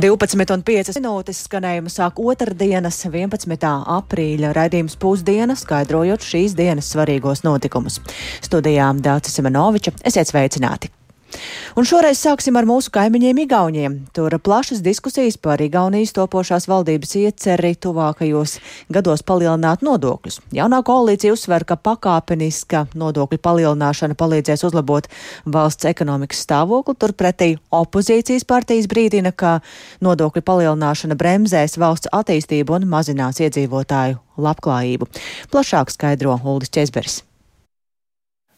12,5 minūtes skanējumu sāk otrdienas, 11. aprīļa raidījums pusdiena, skaidrojot šīs dienas svarīgos notikumus. Studijām Dācis Semenoviča, esiet sveicināti! Un šoreiz sāksim ar mūsu kaimiņiem Igauniem. Tur plašas diskusijas par Igaunijas topošās valdības ieceri tuvākajos gados palielināt nodokļus. Jaunā koalīcija uzsver, ka pakāpeniska nodokļu palielināšana palīdzēs uzlabot valsts ekonomikas stāvokli, turpretī opozīcijas partijas brīdina, ka nodokļu palielināšana bremzēs valsts attīstību un mazinās iedzīvotāju labklājību. Plašāk skaidro Uldis Česberis.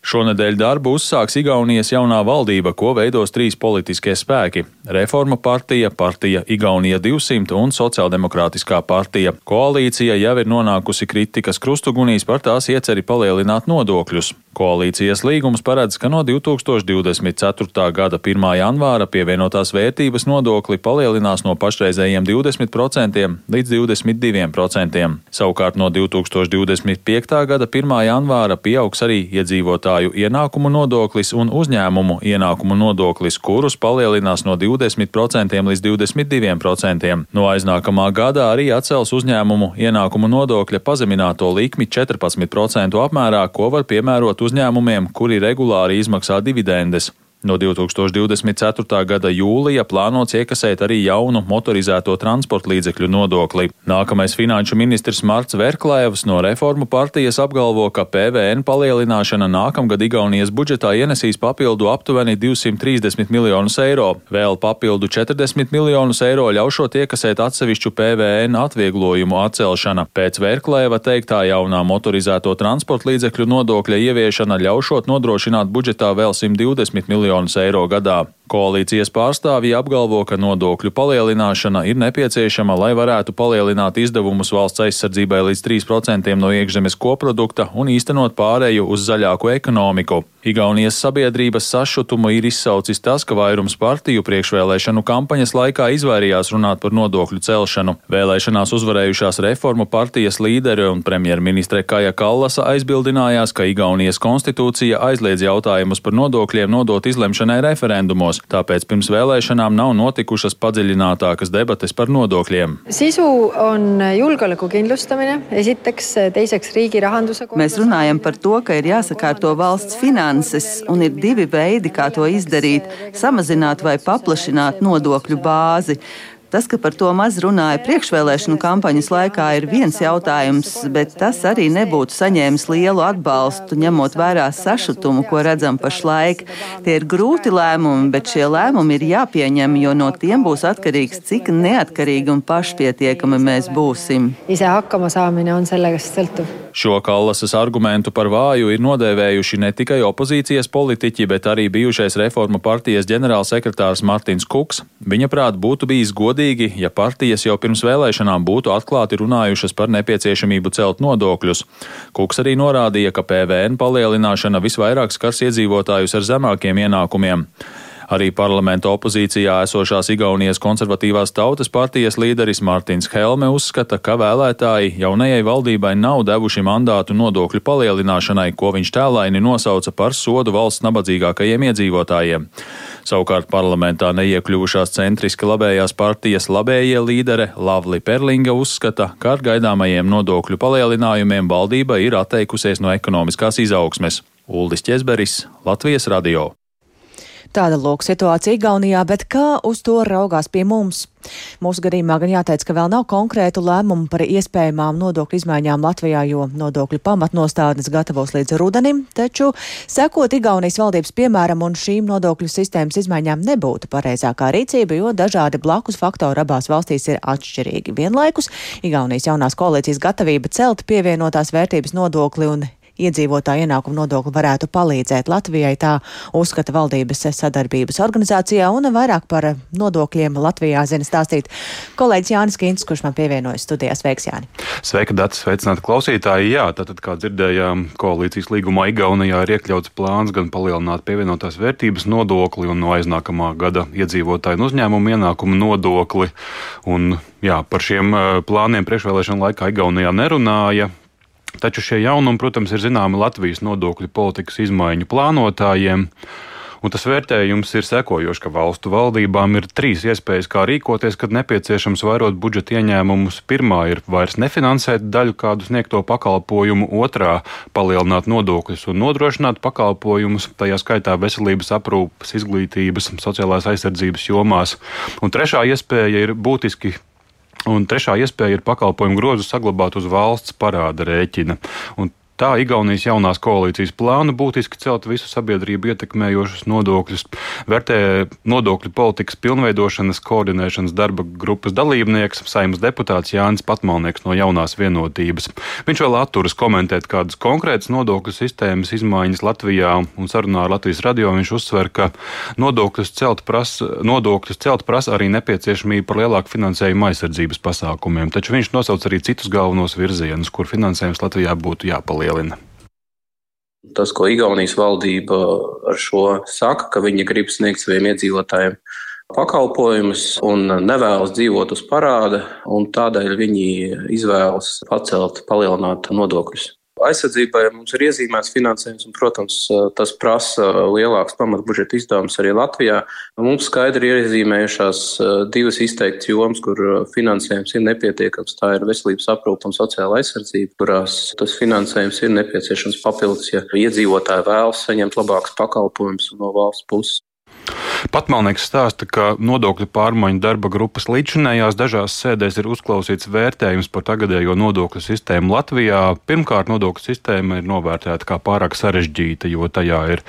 Šonadēļ darbu uzsāks Igaunijas jaunā valdība, ko veidos trīs politiskie spēki - Reforma partija, partija Igaunija 200 un Sociāldemokrātiskā partija. Koalīcija jau ir nonākusi kritikas krustugunīs par tās ieceri palielināt nodokļus. Koalīcijas līgums paredz, ka no 2024. gada 1. janvāra pievienotās vērtības nodokli palielinās no pašreizējiem 20% līdz 22%. Savukārt no 2025. gada 1. janvāra pieaugs arī iedzīvotāju ienākumu nodoklis un uzņēmumu ienākumu nodoklis, kurus palielinās no 20% līdz 22%. No aiznākamā gada arī atcels uzņēmumu ienākumu nodokļa pazemināto likmi 14% apmērā, ko var piemērot uzņēmumiem, kuri regulāri izmaksā dividendes. No 2024. gada jūlija plānots iekasēt arī jaunu motorizēto transporta līdzekļu nodokli. Nākamais finanšu ministrs Marts Verklēvs no Reformu partijas apgalvo, ka PVN palielināšana nākamgad Igaunijas budžetā ienesīs papildu aptuveni 230 miljonus eiro. Vēl papildu 40 miljonus eiro ļaušot iekasēt atsevišķu PVN atvieglojumu atcelšana. Pēc Verklēva teiktā jaunā motorizēto transporta līdzekļu nodokļa ieviešana ļaušot nodrošināt budžetā vēl 120 miljonus miljonus eiro gadā. Koalīcijas pārstāvji apgalvo, ka nodokļu palielināšana ir nepieciešama, lai varētu palielināt izdevumus valsts aizsardzībai līdz 3% no iekšzemes koprodukta un īstenot pārēju uz zaļāku ekonomiku. Igaunijas sabiedrības sašutumu ir izsaucis tas, ka vairums partiju priekšvēlēšanu kampaņas laikā izvairījās runāt par nodokļu celšanu. Vēlēšanās uzvarējušās reformu partijas līderi un premjerministre Kaja Kallasa aizbildinājās, ka Igaunijas konstitūcija aizliedz jautājumus par nodokļiem nodot izlemšanai referendumos, tāpēc pirms vēlēšanām nav notikušas padziļinātākas debates par nodokļiem. sisu on julgeoleku kindlustamine, esiteks, teiseks riigi rahanduse. Mēs runājam par to, ka ir jāsakārto valsts finanses, un ir divi veidi, kā to izdarīt - samazināt vai paplašināt nodokļu bāzi. Tas, ka par to maz runāja priekšvēlēšanu kampaņas laikā, ir viens jautājums, bet tas arī nebūtu saņēmis lielu atbalstu, ņemot vērā sašutumu, ko redzam pašlaik. Tie ir grūti lēmumi, bet šie lēmumi ir jāpieņem, jo no tiem būs atkarīgs, cik neatkarīgi un pašpietiekami mēs būsim. ise hakkama saamine on sellest sõltuv. Šo Kallasas argumentu par vāju ir nodēvējuši ne tikai opozīcijas politiķi, bet arī bijušais reforma partijas ģenerālsekretārs Martins Kuks. Viņa prāt būtu bijis godīgi, ja partijas jau pirms vēlēšanām būtu atklāti runājušas par nepieciešamību celt nodokļus. Kuks arī norādīja, ka PVN palielināšana visvairāk skars iedzīvotājus ar zemākiem ienākumiem. Arī parlamenta opozīcijā esošās Igaunijas konservatīvās tautas partijas līderis Mārtiņš Helme uzskata, ka vēlētāji jaunajai valdībai nav devuši mandātu nodokļu palielināšanai, ko viņš tēlaini nosauca par sodu valsts nabadzīgākajiem iedzīvotājiem. Savukārt parlamentā neiekļuvušās centriski labējās partijas labējie līdere Lavli Perlinga uzskata, ka ar gaidāmajiem nodokļu palielinājumiem valdība ir atteikusies no ekonomiskās izaugsmes. Uldis Česberis, Latvijas radio. Tāda lūk situācija Igaunijā, bet kā uz to raugās pie mums? Mūsu gadījumā gan jāteic, ka vēl nav konkrētu lēmumu par iespējamām nodokļu izmaiņām Latvijā, jo nodokļu pamatnostādnes gatavos līdz rudenim, taču sekot Igaunijas valdības piemēram un šīm nodokļu sistēmas izmaiņām nebūtu pareizākā rīcība, jo dažādi blakus faktori abās valstīs ir atšķirīgi. Vienlaikus Igaunijas jaunās koalīcijas gatavība celt pievienotās vērtības nodokli un iedzīvotāju ienākumu nodokli varētu palīdzēt Latvijai, tā uzskata valdības sadarbības organizācijā, un vairāk par nodokļiem Latvijā zina stāstīt kolēģis Jānis Kīns, kurš man pievienojas studijās. Sveiks, Jāni! Sveika, Dārts! Sveicināti klausītāji! Jā, tātad, kā dzirdējām, koalīcijas līgumā Igaunijā ir iekļauts plāns gan palielināt pievienotās vērtības nodokli un no aiznākamā gada iedzīvotāju un uzņēmumu ienākumu nodokli. Un, jā, par šiem plāniem priekšvēlēšana laikā Igaunijā nerunāja. Taču šie jaunumi, protams, ir zināmi Latvijas nodokļu politikas izmaiņu plānotājiem. Un tas vērtējums ir sekojošs, ka valstu valdībām ir trīs iespējas, kā rīkoties, kad nepieciešams vairot budžeta ieņēmumus. Pirmā ir vairs nefinansēt daļu kādu sniegto pakalpojumu, otrā - palielināt nodokļus un nodrošināt pakalpojumus, tajā skaitā veselības aprūpas, izglītības, sociālās aizsardzības jomās. Un trešā iespēja ir būtiski Un trešā iespēja ir pakalpojumu grozu saglabāt uz valsts parāda rēķina. Un Tā Igaunijas jaunās koalīcijas plānu būtiski celt visu sabiedrību ietekmējošus nodokļus, vērtē nodokļu politikas pilnveidošanas koordinēšanas darba grupas dalībnieks, saimnes deputāts Jānis Patmalnieks no jaunās vienotības. Viņš vēl atturas komentēt kādas konkrētas nodokļu sistēmas izmaiņas Latvijā un sarunā ar Latvijas radio viņš uzsver, ka nodokļus celt prasa, nodokļus celt prasa arī nepieciešamība par lielāku finansējumu aizsardzības pasākumiem, taču viņš nosauc arī citus galvenos virzienus, kur finansējums Latvijā būtu jāpalielina palielina. Tas, ko Igaunijas valdība ar šo saka, ka viņi grib sniegt saviem iedzīvotājiem pakalpojumus un nevēlas dzīvot uz parāda, un tādēļ viņi izvēlas pacelt, palielināt nodokļus. Aizsardzībai mums ir iezīmēts finansējums, un, protams, tas prasa lielāks pamatbudžeta izdevums arī Latvijā. Mums skaidri ir iezīmējušās divas izteiktas jomas, kur finansējums ir nepietiekams. Tā ir veselības aprūpe un sociāla aizsardzība, kurās tas finansējums ir nepieciešams papildus, ja iedzīvotāji vēlas saņemt labākus pakalpojumus no valsts puses. Patmalnieks stāsta, ka nodokļu pārmaiņu darba grupas līdzinējās dažās sēdēs ir uzklausīts vērtējums par tagadējo nodokļu sistēmu Latvijā. Pirmkārt, nodokļu sistēma ir novērtēta kā pārāk sarežģīta, jo tajā ir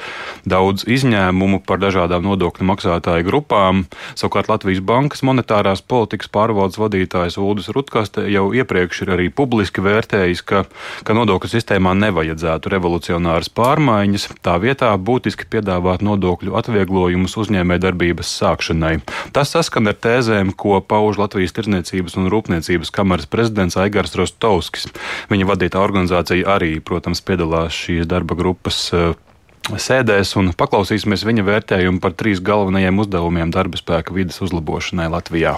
daudz izņēmumu par dažādām nodokļu maksātāju grupām. Savukārt Latvijas Bankas monetārās politikas pārvaldes vadītājs Uldis Rutkaste jau iepriekš ir arī publiski vērtējis, ka, ka nodokļu sistēmā nevajadzētu revolucionāras pārmaiņas, tā vietā būtiski piedāvāt nodokļu atvieglojumus uzņēmumiem uzņēmējdarbības sākšanai. Tas saskan ar tēzēm, ko pauž Latvijas Tirzniecības un Rūpniecības kameras prezidents Aigars Rostovskis. Viņa vadītā organizācija arī, protams, piedalās šīs darba grupas eh, sēdēs un paklausīsimies viņa vērtējumu par trīs galvenajiem uzdevumiem darba spēka vidas uzlabošanai Latvijā.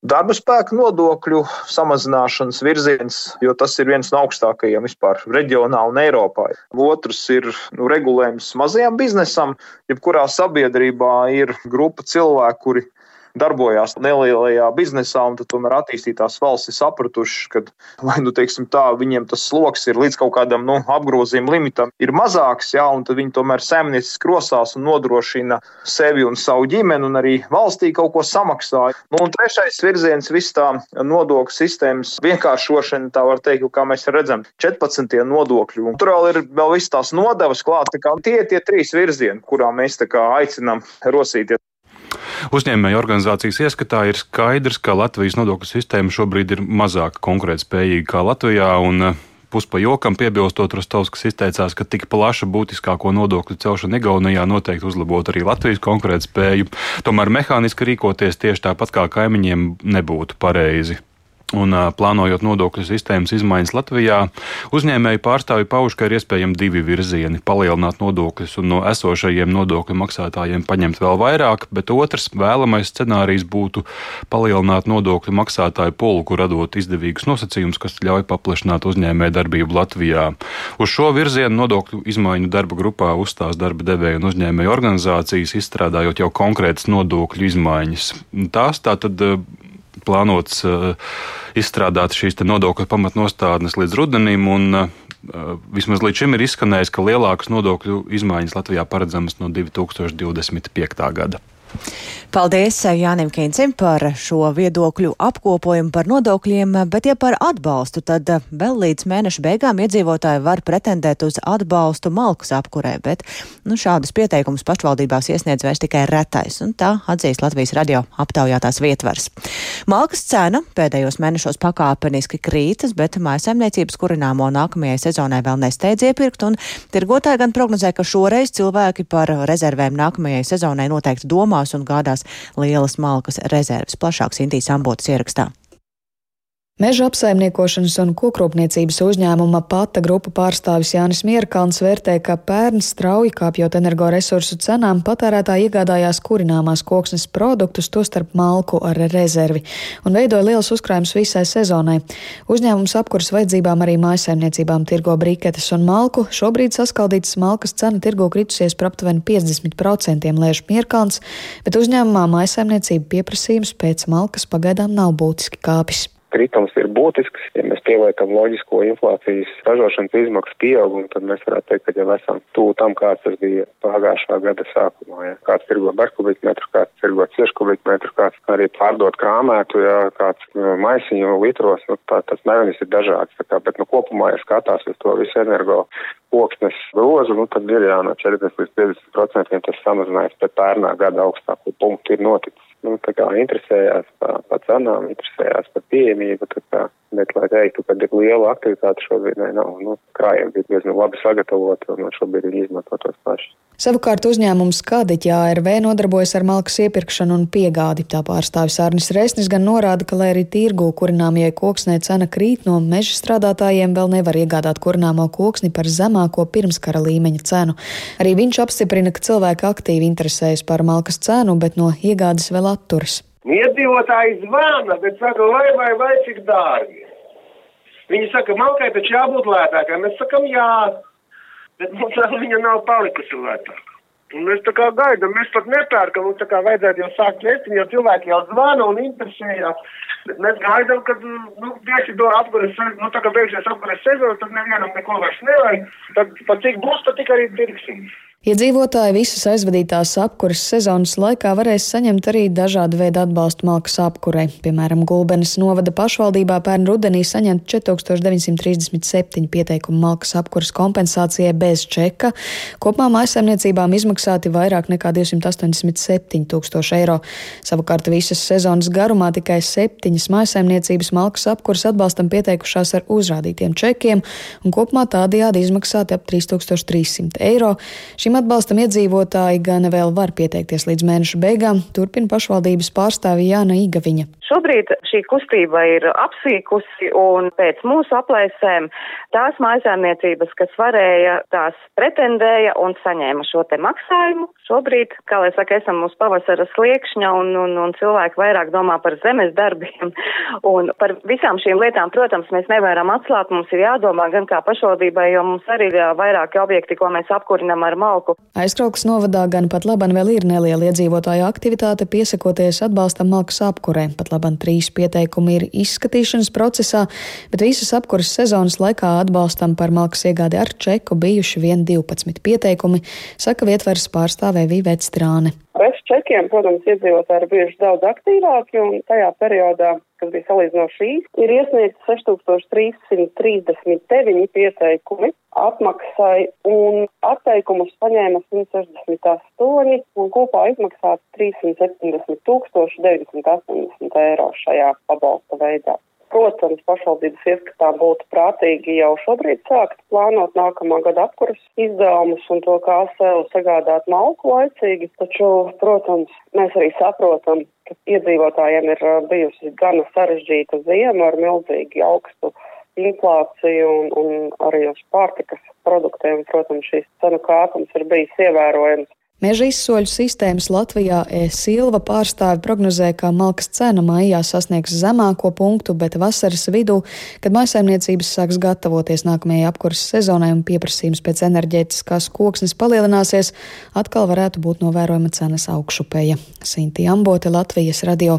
Darba spēka nodokļu samazināšanas virziens, jo tas ir viens no augstākajiem vispār reģionā un Eiropā. Otrs ir nu, regulējums mazajam biznesam, jebkurā sabiedrībā ir grupa cilvēku, kuri darbojās nelielajā biznesā, un tomēr attīstītās valstis sapratušas, ka vai nu teiksim, tā, viņiem tas sloks ir līdz kaut kādam nu, apgrozījuma limitam, ir mazāks, jā, un viņi tomēr saimnieciski krosās un nodrošina sevi un savu ģimeni, un arī valstī kaut ko samaksā. Nu, un trešais virziens - viss tā nodokļu sistēmas vienkāršošana, tā var teikt, kā mēs redzam, 14 nodokļu. Un tur vēl ir vēl viss tās nodevas klāt. Tie ir tie trīs virzieni, kurā mēs aicinām rosīties. Uzņēmēju organizācijas ieskatā ir skaidrs, ka Latvijas nodokļu sistēma šobrīd ir mazāk konkurētspējīga kā Latvijā. Un, eh, Puspa jokam piebilstot, Rostovskis izteicās, ka tik plaša būtiskāko nodokļu celšana Igaunijā noteikti uzlabotu arī Latvijas konkurētspēju. Tomēr mehāniski rīkoties tieši tāpat kā kaimiņiem nebūtu pareizi. Un plānojot nodokļu sistēmas izmaiņas Latvijā, uzņēmēju pārstāvji pauž, ka ir iespējami divi virzieni - palielināt nodokļus un no esošajiem nodokļu maksātājiem paņemt vēl vairāk, bet otrs vēlamais scenārijs būtu palielināt nodokļu maksātāju pulku, radot izdevīgus nosacījumus, kas ļauj paplašināt uzņēmēju darbību Latvijā. Uz šo virzienu nodokļu izmaiņu darba grupā uzstās darba devēja un uzņēmēju organizācijas, izstrādājot jau konkrētas nodokļu izmaiņas. Tās tātad plānots uh, izstrādāt šīs nodokļu pamatnostādnes līdz rudenim. Un, uh, Vismaz līdz šim ir izskanējis, ka lielākas nodokļu izmaiņas Latvijā paredzamas no 2025. gada. Paldies Jānim Kīncim par šo viedokļu apkopojumu par nodokļiem, bet ja par atbalstu, tad vēl līdz mēneša beigām iedzīvotāji var pretendēt uz atbalstu malkas apkurē, bet nu, šādus pieteikumus pašvaldībās iesniedz vairs tikai retais, un tā atzīst Latvijas radio aptaujātās vietvars. Malkas cena pēdējos mēnešos pakāpeniski krītas, bet mājasemniecības kurināmo nākamajai sezonai vēl nesteidz iepirkt, un tirgotāji gan prognozē, ka šoreiz cilvēki par rezervēm nākamajai sezonai noteikti domās un gādās lielas malkas rezerves. Plašāks Intīs Ambotas ierakstā. Meža apsaimniekošanas un kokrūpniecības uzņēmuma pata grupu pārstāvis Jānis Mierkalns vērtē, ka pērn strauji kāpjot energoresursu cenām, patērētāji iegādājās kurināmās koksnes produktus, tostarp malku ar rezervi, un veidoja liels uzkrājums visai sezonai. Uzņēmums apkurs vajadzībām arī mājasaimniecībām tirgo briketes un malku. Šobrīd saskaldītas malkas cena tirgo kritusies par aptuveni 50% lēš Mierkalns, bet uzņēmumā mājasaimniecība pieprasījums pēc malkas pagaidām nav būtiski kāpis kritums ir būtisks. Ja mēs pieliekam loģisko inflācijas ražošanas izmaksu pieaugumu, tad mēs varētu teikt, ka jau esam tuvu tam, kāds tas bija pagājušā gada sākumā. Ja. Kāds tirgo berkubikmetru, kāds tirgo cieškubikmetru, kāds arī pārdot krāmētu, ja kāds nu, maisiņu litros, nu, tā, tas mērķis ir dažāds. Tā kā, bet nu, kopumā, ja skatās uz to visu energo koksnes grozu, nu, tad ir jā, no 40 līdz 50 procentiem tas samazinājums pēc pērnā gada augstāko punktu ir noticis nu, interesējās par, par cenām, interesējās par pieejamību. Kā, bet, lai teiktu, ka ir liela aktivitāte šobrīd, nav. Nu, krājumi bija diezgan labi sagatavoti un šobrīd viņi izmanto tos pašus. Savukārt uzņēmums Kadiķa ARV nodarbojas ar malkas iepirkšanu un piegādi. Tā pārstāvis Arnis Reisnis gan norāda, ka, lai arī tirgu kurināmajai koksnē cena krīt, no meža strādātājiem vēl nevar iegādāt kurināmo koksni par zemāko pirmskara līmeņa cenu. Arī viņš apstiprina, ka cilvēki aktīvi interesējas par malkas cenu, bet no iegādes vēl atturas. Iedzīvotāji zvana, bet saka, vai vai vai cik dārgi. Viņi saka, malkai taču jābūt lētākai. Mēs sakam, jā bet mums vēl viņa nav palikusi lētāka. Un mēs tā kā gaidām, mēs pat nepērkam, mums tā kā vajadzētu jau sākt vēst, jo cilvēki jau zvana un interesējās. Bet mēs gaidām, kad, nu, tieši to apgures, nu, tā kā beigsies apgures sezonu, tad nevienam neko vairs nevajag. Tad, pat cik būs, tad tik arī pirksim. Iedzīvotāji visas aizvadītās apkuras sezonas laikā varēs saņemt arī dažādu veidu atbalstu malkas apkurei. Piemēram, Gulbenes novada pašvaldībā pērn rudenī saņemt 4937 pieteikumu malkas apkuras kompensācijai bez čeka. Kopumā mājsaimniecībām izmaksāti vairāk nekā 287 tūkstoši eiro. Savukārt visas sezonas garumā tikai septiņas mājsaimniecības malkas apkuras atbalstam pieteikušās ar uzrādītiem čekiem, un kopumā tādajādi izmaksāti ap 3300 eiro. Šim Šim atbalstam iedzīvotāji gan vēl var pieteikties līdz mēneša beigām, turpina pašvaldības pārstāvja Jāna Igaviņa. Šobrīd šī kustība ir apsīkusi un pēc mūsu aplēsēm tās mājasēmniecības, kas varēja, tās pretendēja un saņēma šo te maksājumu. Šobrīd, kā lai saka, esam uz pavasara sliekšņa un, un, un cilvēki vairāk domā par zemes darbiem un par visām šīm lietām, protams, mēs nevaram atslāt, mums ir jādomā gan kā pašvaldībai, jo mums arī ir vairāki objekti, ko mēs apkurinam ar malku. Aizkraukas novadā gan pat laban vēl ir neliela iedzīvotāja aktivitāte, piesakoties atbalstam malkas apkurē. Pat laban trīs pieteikumi ir izskatīšanas procesā, bet visas apkuras sezonas laikā atbalstam par malkas iegādi ar čeku bijuši vien 12 pieteikumi, saka vietvaras pārstāvē Vīvēt Strāne. Bez čekiem, protams, iedzīvotāji ir bijuši daudz aktīvāki, un tajā periodā, kas bija salīdzinoši īsi, ir iesniegts 6339 pieteikumi atmaksai, un atteikumus saņēma 168, un kopā izmaksāts 370 tūkstoši 980 eiro šajā pabalsta veidā. Protams, pašvaldības ieskatā būtu prātīgi jau šobrīd sākt plānot nākamā gada apkuras izdevumus un to, kā sev sagādāt malku laicīgi, taču, protams, mēs arī saprotam, ka iedzīvotājiem ir bijusi gana sarežģīta ziema ar milzīgi augstu inflāciju un, un arī uz pārtikas produktiem, protams, šīs cenu kāpums ir bijis ievērojams. Meža izsoļu sistēmas Latvijā E-Silva pārstāvi prognozē, ka malkas cena maijā sasniegs zemāko punktu, bet vasaras vidū, kad maisaimniecības sāks gatavoties nākamajai apkuras sezonai un pieprasījums pēc enerģētiskās koksnes palielināsies, atkal varētu būt novērojama cenas augšupeja. Sinti Ambote, Latvijas radio.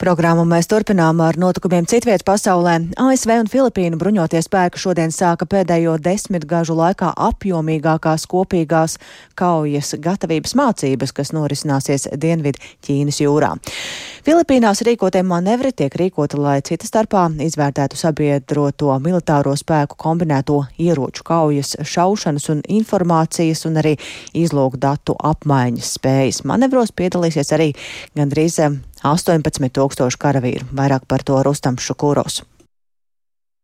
Programmu mēs turpinām ar notikumiem citvietas pasaulē. ASV un Filipīnu bruņoties spēki šodien sāka pēdējo desmitgažu laikā apjomīgākās kopīgās kaujas gatavības mācības, kas norisināsies Dienvidu Ķīnas jūrā. Filipīnās rīkotie manevri tiek rīkoti, lai cita starpā izvērtētu sabiedroto militāro spēku kombinēto ieroču kaujas, šaušanas un informācijas un arī izlūk datu apmaiņas spējas. Manevros piedalīsies arī gandrīz 18 tūkstoši karavīru. Vairāk par to Rustam Šukūros.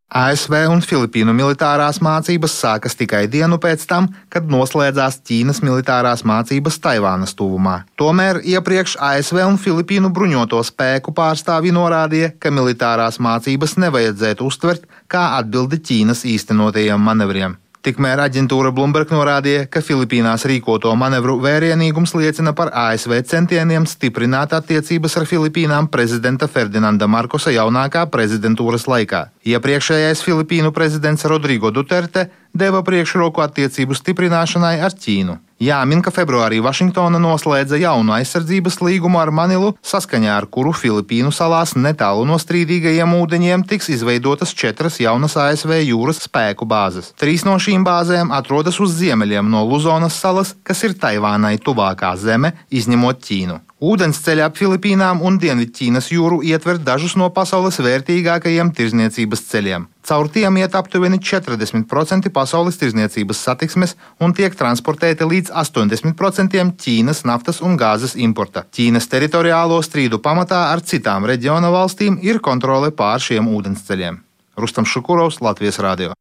ASV un Filipīnu militārās mācības sākas tikai dienu pēc tam, kad noslēdzās Ķīnas militārās mācības Taivānas tuvumā. Tomēr iepriekš ASV un Filipīnu bruņoto spēku pārstāvji norādīja, ka militārās mācības nevajadzētu uztvert kā atbildi Ķīnas īstenotajiem manevriem. Tikmēr aģentūra Bloomberg norādīja, ka Filipīnās rīkoto manevru vērienīgums liecina par ASV centieniem stiprināt attiecības ar Filipīnām prezidenta Ferdinanda Markosa jaunākā prezidentūras laikā. Iepriekšējais Filipīnu prezidents Rodrigo Duterte deva priekšroku attiecību stiprināšanai ar Ķīnu. Jāmin, ka februārī Vašingtona noslēdza jaunu aizsardzības līgumu ar Manilu, saskaņā ar kuru Filipīnu salās netālu no strīdīgajiem ūdeņiem tiks izveidotas četras jaunas ASV jūras spēku bāzes. Trīs no šīm bāzēm atrodas uz ziemeļiem no Luzonas salas, kas ir Taivānai tuvākā zeme, izņemot Ķīnu. Ūdensceļi ap Filipīnām un Dienvidķīnas jūru ietver dažus no pasaules vērtīgākajiem tirzniecības ceļiem. Caur tiem iet aptuveni 40% pasaules tirzniecības satiksmes un tiek transportēti līdz 80% Ķīnas naftas un gāzes importa. Ķīnas teritoriālo strīdu pamatā ar citām reģiona valstīm ir kontrole pār šiem ūdensceļiem. Rustam Šukurovs, Latvijas Rādio.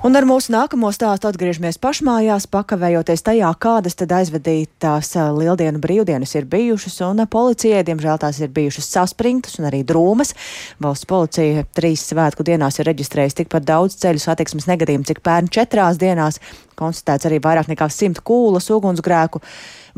Un ar mūsu nākamo stāstu atgriežamies pašmājās, pakavējoties tajā, kādas tad aizvadītās lieldienu brīvdienas ir bijušas, un policijai, diemžēl, tās ir bijušas saspringtas un arī drūmas. Valsts policija trīs svētku dienās ir reģistrējusi tikpat daudz ceļu satiksmes negadījumu, cik pērn četrās dienās. Konstatēts arī vairāk nekā simt kūlas ugunsgrēku.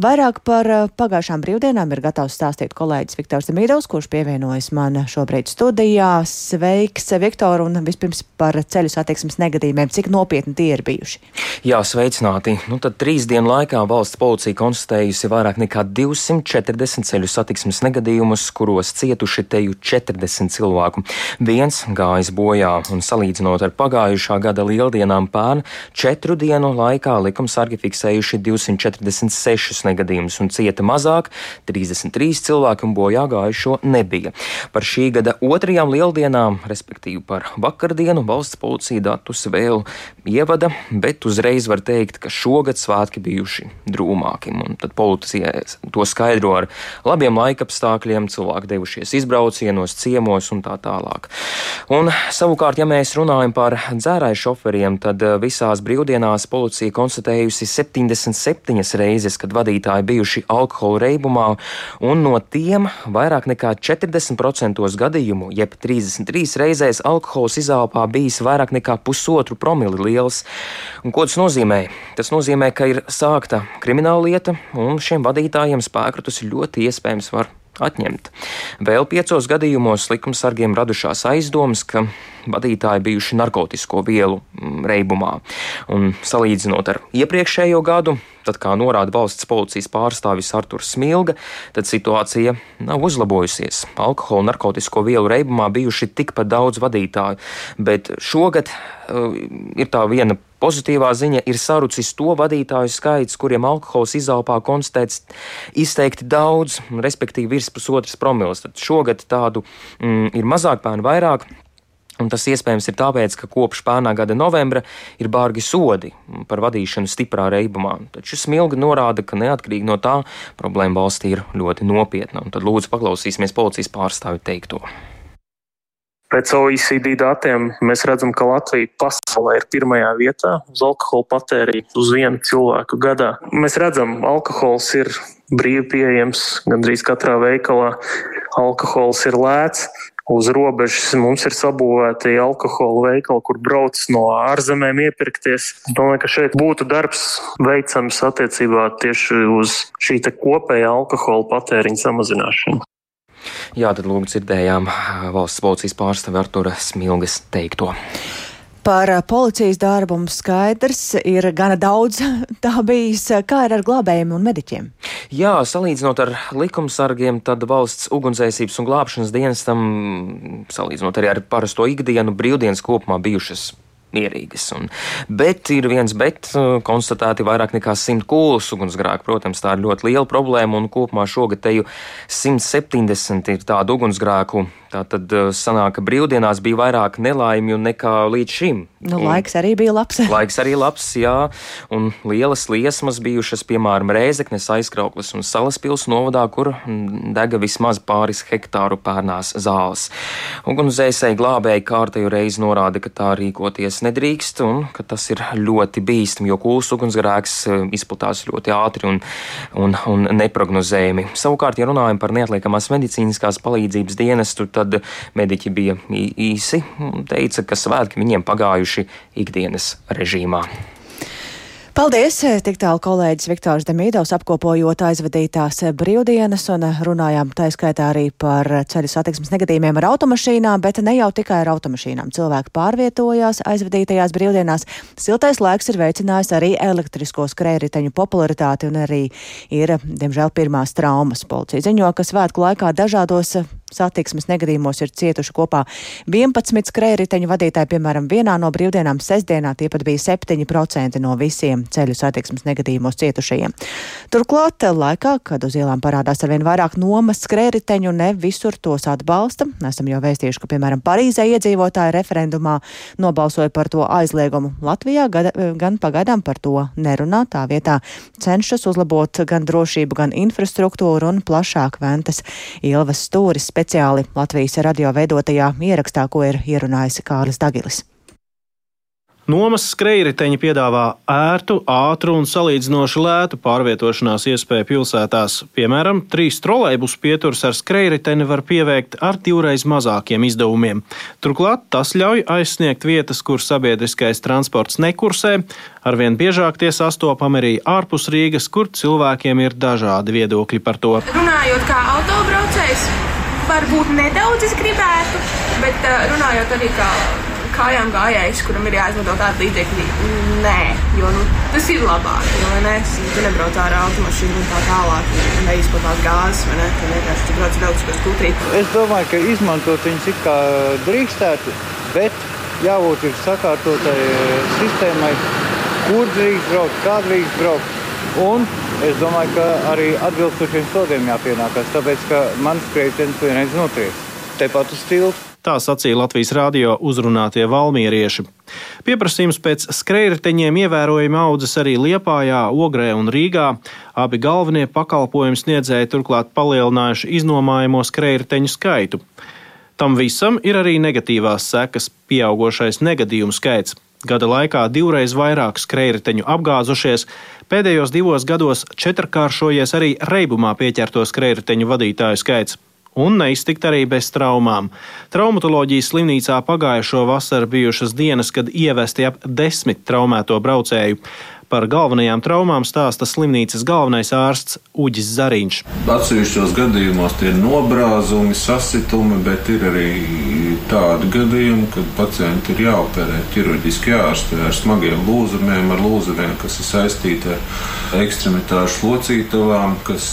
Vairāk par eh, pagājušām brīvdienām ir gatavs stāstīt kolēģis Viktors Demīdovs, kurš pievienojas man šobrīd studijā. Sveiks, Viktor, un vispirms par ceļu satiksmes negadījumiem. Cik nopietni tie ir bijuši? Jā, sveicināti. Nu, tad trīs dienu laikā valsts policija konstatējusi vairāk nekā 240 ceļu satiksmes negadījumus, kuros cietuši teju 40 cilvēku. Viens gājis bojā, un salīdzinot ar pagājušā gada lieldienām pērn, četru dienu laikā likumsargi fiksējuši 246 smagākus negadījumus un cieta mazāk - 33 cilvēki un bojā gājušo nebija. Par šī gada otrajām lieldienām, respektīvi par vakardienu, valsts policija datus vēl ievada, bet uzreiz var teikt, ka šogad svētki bijuši drūmāki. Un tad policija to skaidro ar labiem laikapstākļiem, cilvēki devušies izbraucienos, ciemos un tā tālāk. Un savukārt, ja mēs runājam par dzērāju šoferiem, tad visās brīvdienās policija konstatējusi 77 reizes, kad vadītāji vadītāji bijuši alkohola reibumā, un no tiem vairāk nekā 40% gadījumu, jeb 33 reizēs alkohols izelpā bijis vairāk nekā pusotru promili liels. Un ko tas nozīmē? Tas nozīmē, ka ir sākta krimināla lieta, un šiem vadītājiem spēkrutus ļoti iespējams var atņemt. Vēl piecos gadījumos likumsargiem radušās aizdomas, ka vadītāji bijuši narkotisko vielu mm, reibumā. Un salīdzinot ar iepriekšējo gadu, tad, kā norāda valsts policijas pārstāvis Arturs Smilga, tad situācija nav uzlabojusies. Alkohola un narkotisko vielu reibumā bijuši tikpat daudz vadītāju, bet šogad uh, ir tā viena Pozitīvā ziņa ir sarucis to vadītāju skaits, kuriem alkohols izaupā konstatēts izteikti daudz, respektīvi virs pusotras promils. Tad šogad tādu mm, ir mazāk, pērn vairāk. Un tas iespējams ir tāpēc, ka kopš pērnā gada novembra ir bargi sodi par vadīšanu stiprā reibumā. Taču smilgi norāda, ka neatkarīgi no tā problēma valstī ir ļoti nopietna. Un tad lūdzu paklausīsimies policijas pārstāvi teikto. Pēc OECD datiem mēs redzam, ka Latvija pasaulē ir pirmajā vietā uz alkohola patēriņu uz vienu cilvēku gadā. Mēs redzam, alkohols ir brīvi pieejams gandrīz katrā veikalā. Alkohols ir lēts. Uz robežas mums ir sabūvēti alkohola veikali, kur brauc no ārzemēm iepirkties. Es domāju, ka šeit būtu darbs veicams attiecībā tieši uz šī kopējā alkohola patēriņa samazināšanu. Jā, tad lūk, dzirdējām valsts policijas pārstāvi Artura Smilgas teikto. Par policijas darbu mums skaidrs ir gana daudz tā bijis. Kā ir ar glābējiem un mediķiem? Jā, salīdzinot ar likumsargiem, tad valsts ugunsdzēsības un glābšanas dienestam, salīdzinot arī ar parasto ikdienu, brīvdienas kopumā bijušas mierīgas. Un, bet ir viens bet, uh, konstatēti vairāk nekā 100 kūlas ugunsgrēku. Protams, tā ir ļoti liela problēma, un kopumā šogad teju 170 ir tādu ugunsgrēku, Tā tad uh, sanāk, ka brīvdienās bija vairāk nelaimju nekā līdz šim. Nu, un laiks arī bija labs. laiks arī labs, jā, un lielas liesmas bijušas, piemēram, Rēzeknes aizkrauklis un Salaspils novadā, kur dega vismaz pāris hektāru pērnās zāles. Ugunsdzēsēji glābēji kārtējo reizi norāda, ka tā rīkoties nedrīkst un ka tas ir ļoti bīstami, jo kūls ugunsgrēks uh, izplatās ļoti ātri un, un, un neprognozējami. Savukārt, ja runājam par neatliekamās medicīniskās palīdzības dienestu, tad mediķi bija īsi un teica, ka svētki viņiem pagājuši ikdienas režīmā. Paldies! Tik tālu kolēģis Viktors Demīdovs apkopojot aizvadītās brīvdienas un runājām taiskaitā arī par ceļu satiksmes negadījumiem ar automašīnām, bet ne jau tikai ar automašīnām. Cilvēki pārvietojās aizvadītajās brīvdienās. Siltais laiks ir veicinājis arī elektrisko skrējriteņu popularitāti un arī ir, diemžēl, pirmās traumas. Policija ziņo, ka svētku laikā dažādos satiksmes negadījumos ir cietuši kopā 11 skrējriteņu vadītāji, piemēram, vienā no brīvdienām sestdienā tie pat bija 7% no visiem ceļu satiksmes negadījumos cietušajiem. Turklāt laikā, kad uz ielām parādās arvien vairāk nomas skrējriteņu, ne visur tos atbalsta. Esam jau vēstījuši, ka, piemēram, Parīzē iedzīvotāji referendumā nobalsoja par to aizliegumu. Latvijā gada, gan pagaidām par to nerunā, tā vietā cenšas uzlabot gan drošību, gan infrastruktūru un plašāk ventas Ilvas stūris speciāli Latvijas radio veidotajā ierakstā, ko ir ierunājis Kārlis Dagilis. Nomas skrejriteņi piedāvā ērtu, ātru un salīdzinoši lētu pārvietošanās iespēju pilsētās. Piemēram, trīs trolēļus pieturs ar skrejriteni var pieveikt ar divreiz mazākiem izdevumiem. Turklāt tas ļauj aizsniegt vietas, kur sabiedriskais transports nekursē. Arvien biežāk tie sastopam arī ārpus Rīgas, kur cilvēkiem ir dažādi viedokļi par to. Runājot kā autobraucējs, varbūt nedaudz es gribētu, bet uh, runājot arī kā kājām gājējs, kuram ir jāizmanto tādi līdzekļi, nē, jo nu, tas ir labāk. Jo, ne, tu nebrauc ārā automašīnu un tā tālāk, neizplatās gāzes, vai ne, tu vienkārši tu brauc elektriskos kūtrīt. Es domāju, ka izmantot viņus it kā drīkstētu, bet jābūt ir sakārtotai sistēmai, kur drīkst braukt, kā drīkst braukt. Un es domāju, ka arī atbilstošiem sodiem jāpienākās, tāpēc ka mans skrejceļš vienreiz notries tepat uz tiltu. Tā sacīja Latvijas radio uzrunātie valmierieši. Pieprasījums pēc skrejriteņiem ievērojami audzes arī Liepājā, Ogrē un Rīgā. Abi galvenie pakalpojumu sniedzēji turklāt palielinājuši iznomājamo skrejriteņu skaitu. Tam visam ir arī negatīvās sekas - pieaugušais negadījumu skaits. Gada laikā divreiz vairāk skrejriteņu apgāzušies, pēdējos divos gados četrkāršojies arī reibumā pieķerto skrejriteņu vadītāju skaits un neiztikt arī bez traumām. Traumatoloģijas slimnīcā pagājušo vasaru bijušas dienas, kad ievesti ap desmit traumēto braucēju. Par galvenajām traumām stāsta slimnīcas galvenais ārsts Uģis Zariņš. Atsevišķos gadījumos tie ir nobrāzumi, sasitumi, bet ir arī tādi gadījumi, kad pacienti ir jāoperē ķirurģiski ārsti ar smagiem lūzumiem, ar lūzumiem, kas ir saistīti ar ekstremitāšu locītavām, kas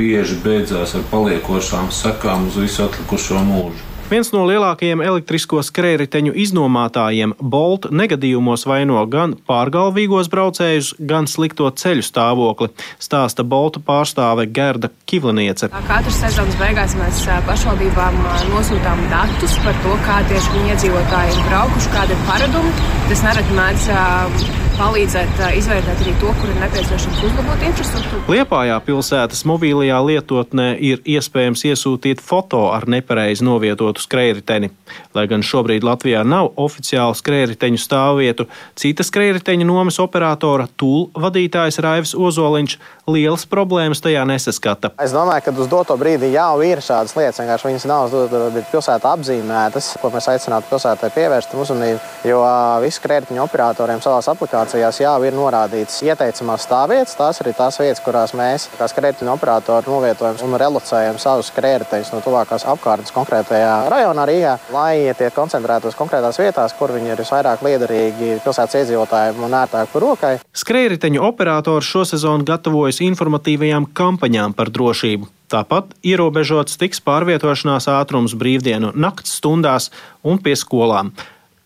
bieži beidzās ar paliekošām sekām uz visu atlikušo mūžu. Viens no lielākajiem elektrisko skrējriteņu iznomātājiem Bolt negadījumos vaino gan pārgalvīgos braucējus, gan slikto ceļu stāvokli, stāsta Bolta pārstāve Gerda Kivliniece. Katras sezonas beigās mēs pašvaldībām nosūtām datus par to, kā tieši viņu iedzīvotāji ir braukuši, kāda ir paradumi. Tas nereti mēdz palīdzēt izvērtēt arī to, kur ir nepieciešams uzlabot infrastruktūru. Liepājā pilsētas mobilajā lietotnē ir iespējams iesūtīt foto ar nepareizi novietotu skrējriteni. Lai gan šobrīd Latvijā nav oficiālu skrējriteņu stāvvietu, cita skrējriteņu nomas operatora tūl vadītājs Raivs Ozoliņš lielas problēmas tajā nesaskata. Es domāju, ka uz doto brīdi jau ir šādas lietas, vienkārši viņas nav uz pilsētā apzīmētas, ko mēs aicinātu pilsētai pievērst uzmanību, jo visi skrējriteņu operatoriem savās aplikācijās aplikācijās jau ir norādīts ieteicamās stāvvietas. Tās ir tās vietas, kurās mēs, kā skrējēju operatori, novietojam un relocējam savus skrējējus no tuvākās apkārtnes konkrētajā rajonā Rīgā, lai tie koncentrētos konkrētās vietās, kur viņi ir visvairāk liederīgi pilsētas iedzīvotājiem un ērtāk rokai. Skrējēju operators šosezon gatavojas informatīvajām kampaņām par drošību. Tāpat ierobežots tiks pārvietošanās ātrums brīvdienu nakts stundās un pie skolām.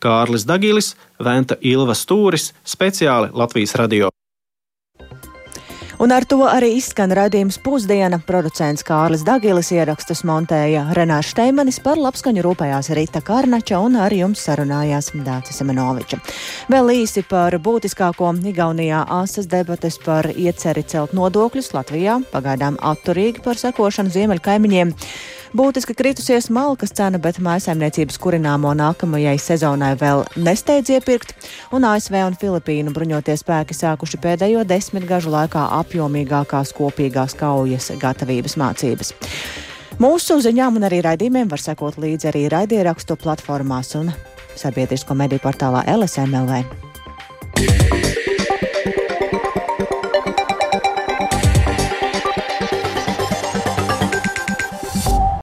Kārlis Dagilis, Venta Ilva Stūris, speciāli Latvijas radio. Un ar to arī izskan raidījums pusdiena. Producents Kārlis Dagilis ierakstus montēja Renāša Steimanis par labskaņu rūpējās Rita Karnača un ar jums sarunājās Dācis Semenoviča. Vēl īsi par būtiskāko Igaunijā asas debates par ieceri celt nodokļus Latvijā, pagaidām atturīgi par sekošanu ziemeļkaimiņiem. Būtiski kritusies malkas cena, bet mājsaimniecības kurināmo nākamajai sezonai vēl nesteidz iepirkt, un ASV un Filipīnu bruņotie spēki sākuši pēdējo desmitgažu laikā apjomīgākās kopīgās kaujas gatavības mācības. Mūsu ziņām un arī raidījumiem var sekot līdzi arī raidierakstu platformās un sabiedrisko mediju portālā LSMLV. Yeah.